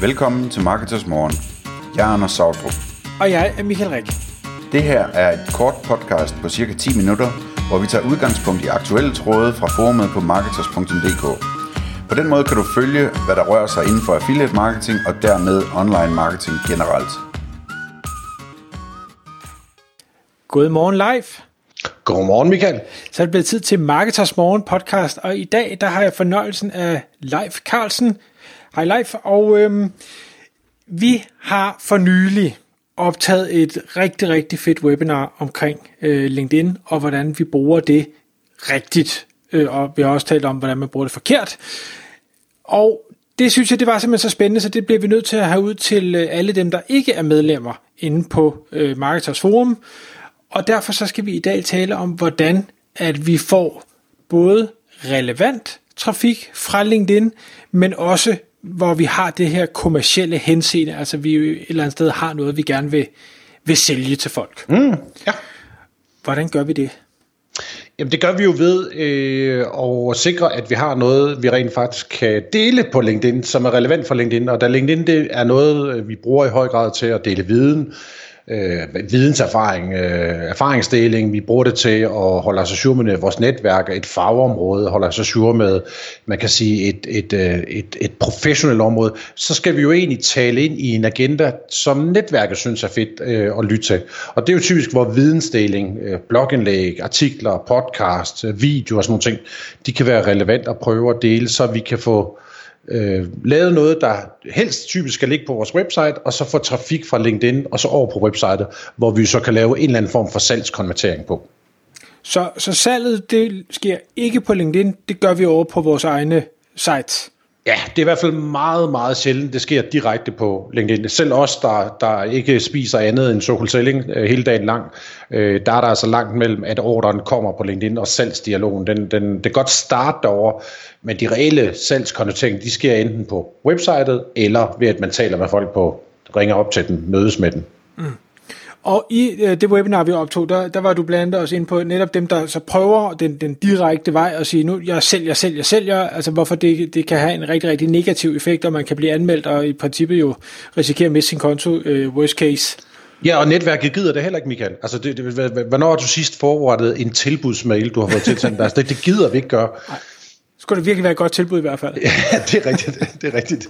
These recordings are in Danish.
Velkommen til Marketers Morgen. Jeg er Anders Sautrup. Og jeg er Michael Rik. Det her er et kort podcast på cirka 10 minutter, hvor vi tager udgangspunkt i aktuelle tråde fra forumet på marketers.dk. På den måde kan du følge, hvad der rører sig inden for affiliate marketing og dermed online marketing generelt. Godmorgen live. Godmorgen, Michael. Så er det blevet tid til Marketers Morgen podcast, og i dag der har jeg fornøjelsen af Leif Carlsen. High Life, og øhm, vi har for nylig optaget et rigtig, rigtig fedt webinar omkring øh, LinkedIn, og hvordan vi bruger det rigtigt. Øh, og vi har også talt om, hvordan man bruger det forkert. Og det synes jeg, det var simpelthen så spændende, så det bliver vi nødt til at have ud til øh, alle dem, der ikke er medlemmer inde på øh, Marketers Forum. Og derfor så skal vi i dag tale om, hvordan at vi får både relevant trafik fra LinkedIn, men også hvor vi har det her kommercielle henseende, altså vi jo et eller andet sted har noget, vi gerne vil, vil sælge til folk. Mm, ja. Hvordan gør vi det? Jamen det gør vi jo ved øh, at sikre, at vi har noget, vi rent faktisk kan dele på LinkedIn, som er relevant for LinkedIn. Og da LinkedIn det er noget, vi bruger i høj grad til at dele viden, øh, videnserfaring, øh, erfaringsdeling. Vi bruger det til at holde os sur med vores netværk, et fagområde, holde os sur med, man kan sige, et, et, øh, et, et professionelt område. Så skal vi jo egentlig tale ind i en agenda, som netværket synes er fedt øh, at lytte til. Og det er jo typisk, hvor vidensdeling, øh, blogindlæg, artikler, podcast, øh, video og sådan nogle ting, de kan være relevant at prøve at dele, så vi kan få øh, lavet noget, der helst typisk skal ligge på vores website, og så få trafik fra LinkedIn, og så over på websitet, hvor vi så kan lave en eller anden form for salgskonvertering på. Så, så salget, det sker ikke på LinkedIn, det gør vi over på vores egne sites. Ja, det er i hvert fald meget, meget sjældent, det sker direkte på LinkedIn. Selv os, der, der ikke spiser andet end social selling øh, hele dagen lang, øh, der er der altså langt mellem, at ordren kommer på LinkedIn og salgsdialogen. Den, den, det kan godt starte derovre, men de reelle salgskonverteringer, de sker enten på websitet, eller ved at man taler med folk på, ringer op til den, mødes med den. Mm. Og i øh, det webinar, vi optog, der, der var du blandt andet også ind på netop dem, der så prøver den, den direkte vej at sige, nu jeg sælger, sælger, sælger, altså hvorfor det, det kan have en rigtig, rigtig negativ effekt, og man kan blive anmeldt og i princippet jo risikere at miste sin konto, øh, worst case. Ja, og netværket gider det heller ikke, Michael. Altså, det, det, hvornår har du sidst forberedt en tilbudsmail, du har fået tilsendt? altså, det, det gider vi ikke gøre. Nej. Skulle det virkelig være et godt tilbud i hvert fald. Ja, det er rigtigt. Det er rigtigt.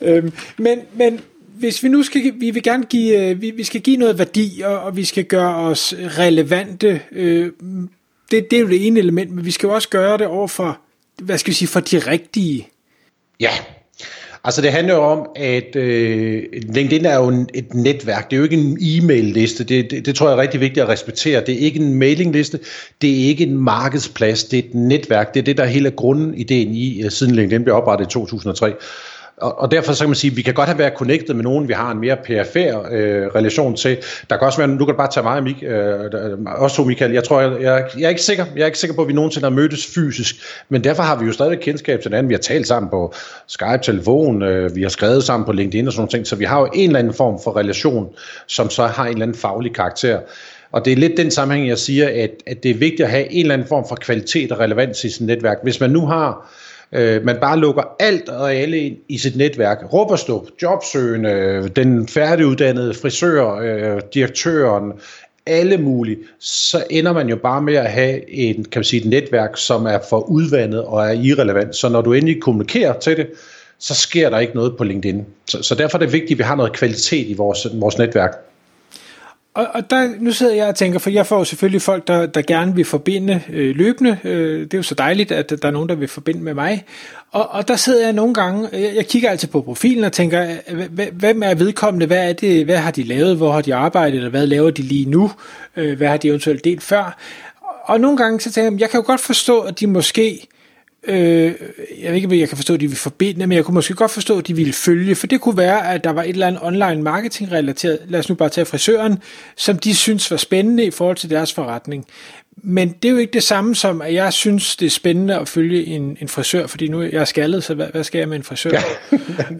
øhm, men, men hvis vi nu skal, vi vil gerne give, øh, vi, vi skal give noget værdi, og, og vi skal gøre os relevante, øh, det, det er jo det ene element, men vi skal jo også gøre det over for, hvad skal vi sige, for de rigtige. Ja, altså det handler jo om, at øh, LinkedIn er jo et netværk, det er jo ikke en e-mail-liste, det, det, det tror jeg er rigtig vigtigt at respektere, det er ikke en mailingliste, det er ikke en markedsplads, det er et netværk, det er det, der er hele grundideen i, øh, siden LinkedIn blev oprettet i 2003. Og, og derfor så kan man sige, at vi kan godt have været connected med nogen, vi har en mere perifær øh, relation til. Der kan også være, nu kan du bare tage mig og Mik, øh, også to Michael, jeg tror, jeg, jeg, jeg, er ikke sikker, jeg er ikke sikker på, at vi nogensinde har mødtes fysisk, men derfor har vi jo stadig kendskab til hinanden. Vi har talt sammen på Skype, telefon, øh, vi har skrevet sammen på LinkedIn og sådan nogle ting, så vi har jo en eller anden form for relation, som så har en eller anden faglig karakter. Og det er lidt den sammenhæng, jeg siger, at, at det er vigtigt at have en eller anden form for kvalitet og relevans i sit netværk. Hvis man nu har øh, man bare lukker alt og alle ind i sit netværk. Råberstup, jobsøgende, den færdiguddannede frisør, øh, direktøren, alle mulige, så ender man jo bare med at have en, kan man sige, et netværk, som er for udvandet og er irrelevant. Så når du endelig kommunikerer til det, så sker der ikke noget på LinkedIn. Så, så derfor er det vigtigt, at vi har noget kvalitet i vores, vores netværk. Og, og der, nu sidder jeg og tænker, for jeg får jo selvfølgelig folk, der, der gerne vil forbinde øh, løbende. Øh, det er jo så dejligt, at der er nogen, der vil forbinde med mig. Og, og der sidder jeg nogle gange, jeg, jeg kigger altid på profilen og tænker, hvem er vedkommende, hvad, er det, hvad har de lavet, hvor har de arbejdet, eller hvad laver de lige nu, øh, hvad har de eventuelt delt før. Og nogle gange så tænker jeg, jeg kan jo godt forstå, at de måske Øh, jeg ved ikke, om jeg kan forstå, at de vil forbinde, men jeg kunne måske godt forstå, at de ville følge, for det kunne være, at der var et eller andet online marketing relateret, lad os nu bare tage frisøren, som de synes var spændende i forhold til deres forretning. Men det er jo ikke det samme som, at jeg synes, det er spændende at følge en, en frisør, fordi nu er jeg skaldet, så hvad, hvad skal jeg med en frisør?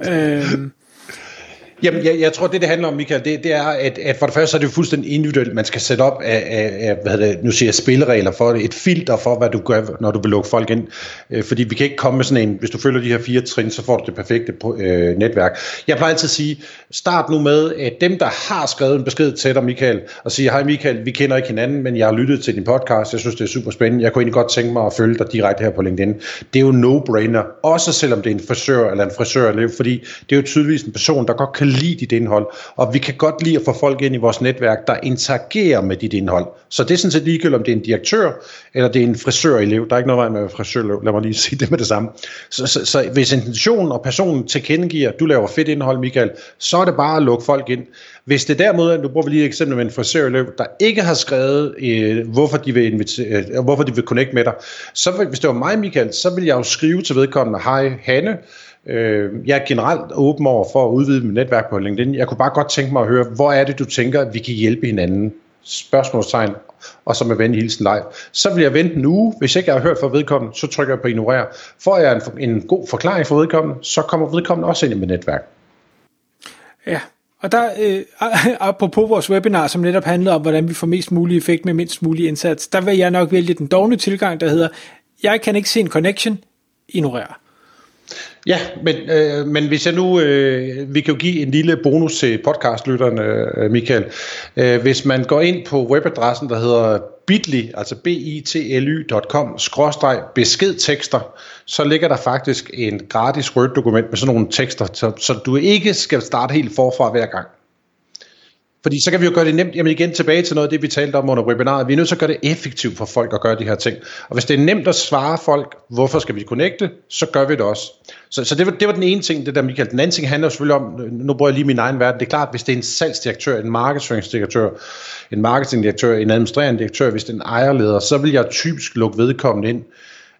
Ja. øhm, Jamen, jeg, jeg tror, det det handler om, Michael, det, det er, at, at for det første så er det jo fuldstændig individuelt. Man skal sætte op af, af, af hvad det, nu siger jeg, spilleregler for det, et filter for, hvad du gør, når du vil lukke folk ind. Øh, fordi vi kan ikke komme med sådan en, hvis du følger de her fire trin, så får du det perfekte øh, netværk. Jeg plejer altid at sige, start nu med, at dem, der har skrevet en besked til dig, Michael, og siger, hej Michael, vi kender ikke hinanden, men jeg har lyttet til din podcast, jeg synes, det er super spændende, jeg kunne egentlig godt tænke mig at følge dig direkte her på LinkedIn. Det er jo no-brainer, også selvom det er en frisør eller en frisør, fordi det er jo tydeligvis en person, der godt kan lide dit indhold, og vi kan godt lide at få folk ind i vores netværk, der interagerer med dit indhold. Så det er sådan set ligegyldigt, om det er en direktør, eller det er en frisørelev. Der er ikke noget vej med frisørelev, lad mig lige sige det med det samme. Så, så, så hvis intentionen og personen tilkendegiver, at du laver fedt indhold, Michael, så er det bare at lukke folk ind. Hvis det derimod, nu bruger vi lige et eksempel med en frisørelev, der ikke har skrevet, øh, hvorfor, de vil invitere, øh, hvorfor de vil connect med dig, så hvis det var mig, Michael, så vil jeg jo skrive til vedkommende, hej Hanne, Øh, jeg er generelt åben over for at udvide mit netværk på LinkedIn. Jeg kunne bare godt tænke mig at høre, hvor er det, du tænker, at vi kan hjælpe hinanden? Spørgsmålstegn, og så med venlig hilsen live. Så vil jeg vente en uge. Hvis ikke jeg har hørt fra vedkommende, så trykker jeg på ignorer. Får jeg en, en god forklaring fra vedkommende, så kommer vedkommende også ind i mit netværk. Ja, og der, øh, apropos vores webinar, som netop handlede om, hvordan vi får mest mulig effekt med mindst mulig indsats, der vil jeg nok vælge den dogne tilgang, der hedder, jeg kan ikke se en connection, ignorer. Ja, men, øh, men hvis jeg nu, øh, vi kan jo give en lille bonus til podcastlytterne, øh, Michael. Øh, hvis man går ind på webadressen, der hedder bit.ly, altså bitly.com, skråstreg beskedtekster, så ligger der faktisk en gratis Word-dokument med sådan nogle tekster, så, så du ikke skal starte helt forfra hver gang. Fordi så kan vi jo gøre det nemt, jamen igen tilbage til noget af det, vi talte om under webinaret. Vi er nødt til at gøre det effektivt for folk at gøre de her ting. Og hvis det er nemt at svare folk, hvorfor skal vi connecte, så gør vi det også. Så, så det, var, det var den ene ting, det der Michael. Den anden ting handler selvfølgelig om, nu bruger jeg lige min egen verden, det er klart, hvis det er en salgsdirektør, en markedsføringsdirektør, en marketingdirektør, en administrerende direktør, hvis det er en ejerleder, så vil jeg typisk lukke vedkommende ind.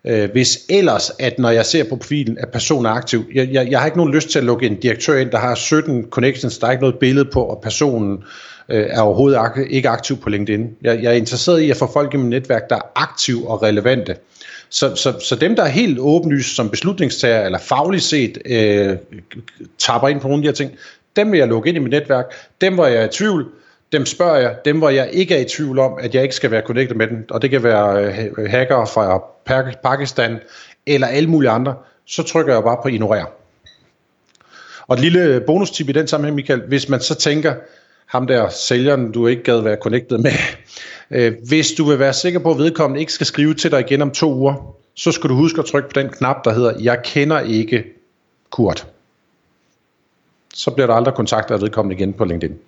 Øh, hvis ellers, at når jeg ser på profilen, at personen er aktiv, jeg, jeg, jeg har ikke nogen lyst til at lukke en direktør ind, der har 17 connections, der er ikke noget billede på, og personen øh, er overhovedet ak- ikke aktiv på LinkedIn. Jeg, jeg er interesseret i at få folk i mit netværk, der er aktiv og relevante. Så, så, så dem, der er helt åbenlyst som beslutningstager, eller fagligt set, øh, tapper ind på nogle af de her ting, dem vil jeg lukke ind i mit netværk. Dem, hvor jeg er i tvivl, dem spørger jeg. Dem, hvor jeg ikke er i tvivl om, at jeg ikke skal være connected med dem, og det kan være øh, øh hacker fra Pakistan, eller alle mulige andre, så trykker jeg bare på ignorer. Og et lille bonustip i den sammenhæng, Michael, hvis man så tænker, ham der sælgeren, du ikke gad være connected med, øh, hvis du vil være sikker på, at vedkommende ikke skal skrive til dig igen om to uger, så skal du huske at trykke på den knap, der hedder, jeg kender ikke Kurt. Så bliver der aldrig kontaktet af vedkommende igen på LinkedIn.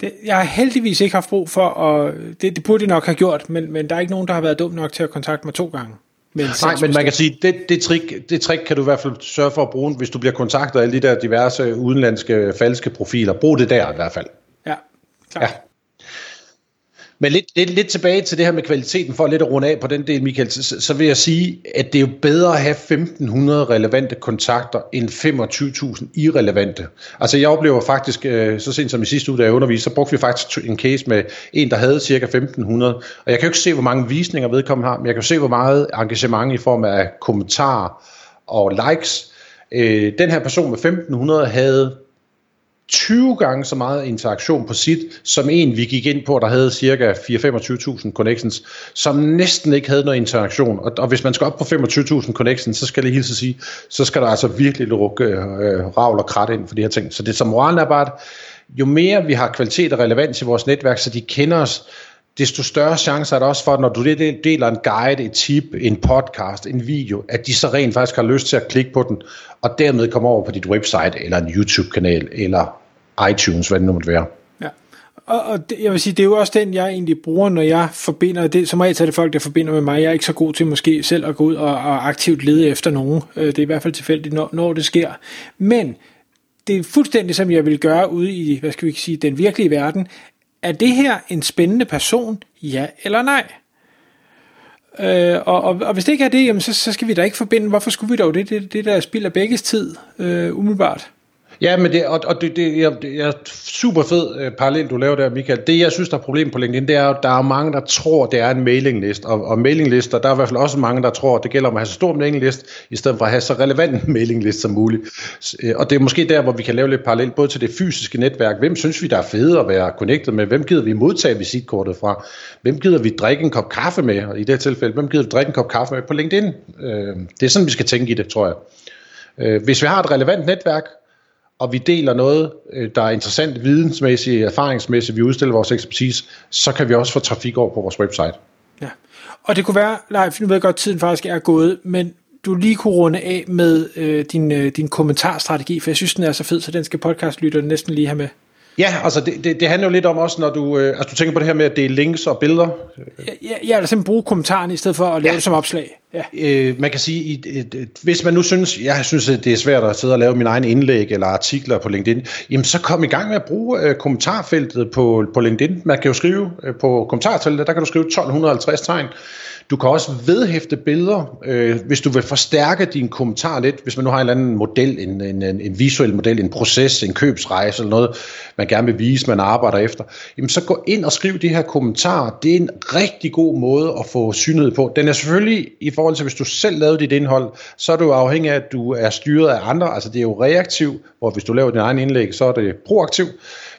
Det, jeg har heldigvis ikke haft brug for, at, det, det burde de nok have gjort, men, men der er ikke nogen, der har været dum nok til at kontakte mig to gange. Men Nej, men man kan sige, det, det, trick, det trick kan du i hvert fald sørge for at bruge, hvis du bliver kontaktet af alle de der diverse udenlandske falske profiler. Brug det der i hvert fald. Ja, klart. Ja. Men lidt, lidt, lidt tilbage til det her med kvaliteten, for lidt at runde af på den del, Michael, så, så vil jeg sige, at det er jo bedre at have 1500 relevante kontakter end 25.000 irrelevante. Altså jeg oplever faktisk, øh, så sent som i sidste uge, da jeg underviste, så brugte vi faktisk en case med en, der havde cirka 1500. Og jeg kan jo ikke se, hvor mange visninger vedkommende har, men jeg kan jo se, hvor meget engagement i form af kommentarer og likes. Øh, den her person med 1500 havde 20 gange så meget interaktion på sit, som en vi gik ind på, der havde cirka 4-25.000 connections, som næsten ikke havde noget interaktion. Og, og hvis man skal op på 25.000 connections, så skal jeg hilse sige, så skal der altså virkelig lukke øh, ravl og krat ind for de her ting. Så det som moralen er bare, at jo mere vi har kvalitet og relevans i vores netværk, så de kender os, desto større chance er der også for, at når du deler en guide, et tip, en podcast, en video, at de så rent faktisk har lyst til at klikke på den, og dermed komme over på dit website, eller en YouTube-kanal, eller iTunes, hvad det nu måtte være. Ja, og, og det, jeg vil sige, det er jo også den, jeg egentlig bruger, når jeg forbinder, det, som regel er det folk, der forbinder med mig, jeg er ikke så god til måske selv at gå ud og, og aktivt lede efter nogen, øh, det er i hvert fald tilfældigt, når, når det sker, men det er fuldstændig som jeg vil gøre ude i, hvad skal vi sige, den virkelige verden, er det her en spændende person? Ja eller nej? Øh, og, og, og hvis det ikke er det, jamen så, så skal vi da ikke forbinde. Hvorfor skulle vi dog det? Det, det der spilder begges tid, øh, umiddelbart. Ja, men det, og, og det, det, jeg, det er super fed øh, parallel, du laver der, Michael. Det, jeg synes, der er problem på LinkedIn, det er, at der er mange, der tror, det er en mailinglist. Og, og mailinglister, der er i hvert fald også mange, der tror, det gælder om at have så stor en mailinglist, i stedet for at have så relevant en mailinglist som muligt. Øh, og det er måske der, hvor vi kan lave lidt parallel, både til det fysiske netværk. Hvem synes vi, der er fede at være connected med? Hvem gider vi modtage visitkortet fra? Hvem gider vi drikke en kop kaffe med? Og i det her tilfælde, hvem gider vi drikke en kop kaffe med på LinkedIn? Øh, det er sådan, vi skal tænke i det, tror jeg. Øh, hvis vi har et relevant netværk, og vi deler noget, øh, der er interessant vidensmæssigt, erfaringsmæssigt, vi udstiller vores ekspertise, så kan vi også få trafik over på vores website. Ja. Og det kunne være, nej, nu ved jeg godt, at tiden faktisk er gået, men du lige kunne runde af med øh, din, øh, din kommentarstrategi, for jeg synes, den er så fed, så den skal podcastlytterne næsten lige have med. Ja, altså det, det, det handler jo lidt om også, når du, øh, altså du tænker på det her med at dele links og billeder. Ja, ja, ja eller simpelthen bruge kommentaren i stedet for at lave ja. det som opslag. Ja. Øh, man kan sige, et, et, hvis man nu synes, jeg synes, at det er svært at sidde og lave min egen indlæg eller artikler på LinkedIn, jamen så kom i gang med at bruge øh, kommentarfeltet på, på LinkedIn. Man kan jo skrive øh, på kommentarfeltet, der kan du skrive 1250 tegn. Du kan også vedhæfte billeder, øh, hvis du vil forstærke din kommentar lidt. Hvis man nu har en eller anden model, en, en, en, en visuel model, en proces, en købsrejse eller noget, man gerne vil vise, man arbejder efter, jamen så gå ind og skriv de her kommentarer. Det er en rigtig god måde at få synlighed på. Den er selvfølgelig i forhold til, hvis du selv lavede dit indhold, så er du afhængig af, at du er styret af andre. Altså det er jo reaktiv, hvor hvis du laver din egen indlæg, så er det proaktiv.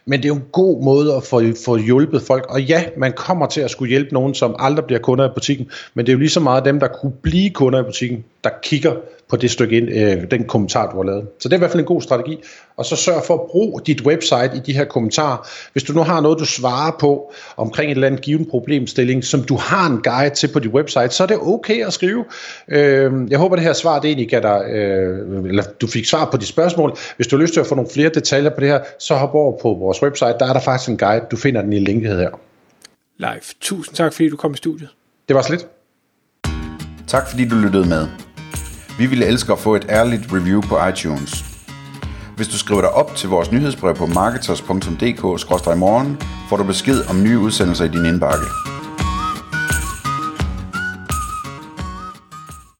Men det er jo en god måde at få, få hjulpet folk. Og ja, man kommer til at skulle hjælpe nogen, som aldrig bliver kunder i butikken. Men det er jo lige så meget dem, der kunne blive kunder i butikken, der kigger på det stykke ind, øh, den kommentar, du har lavet. Så det er i hvert fald en god strategi. Og så sørg for at bruge dit website i de her kommentarer. Hvis du nu har noget, du svarer på omkring et eller andet given problemstilling, som du har en guide til på dit website, så er det okay at skrive. Øh, jeg håber, det her svar det egentlig gav dig, øh, eller du fik svar på de spørgsmål. Hvis du har lyst til at få nogle flere detaljer på det her, så hop over på vores website. Der er der faktisk en guide. Du finder den i linket her. Live. Tusind tak, fordi du kom i studiet. Det var slet. Tak fordi du lyttede med. Vi ville elske at få et ærligt review på iTunes. Hvis du skriver dig op til vores nyhedsbrev på marketers.dk-morgen, får du besked om nye udsendelser i din indbakke.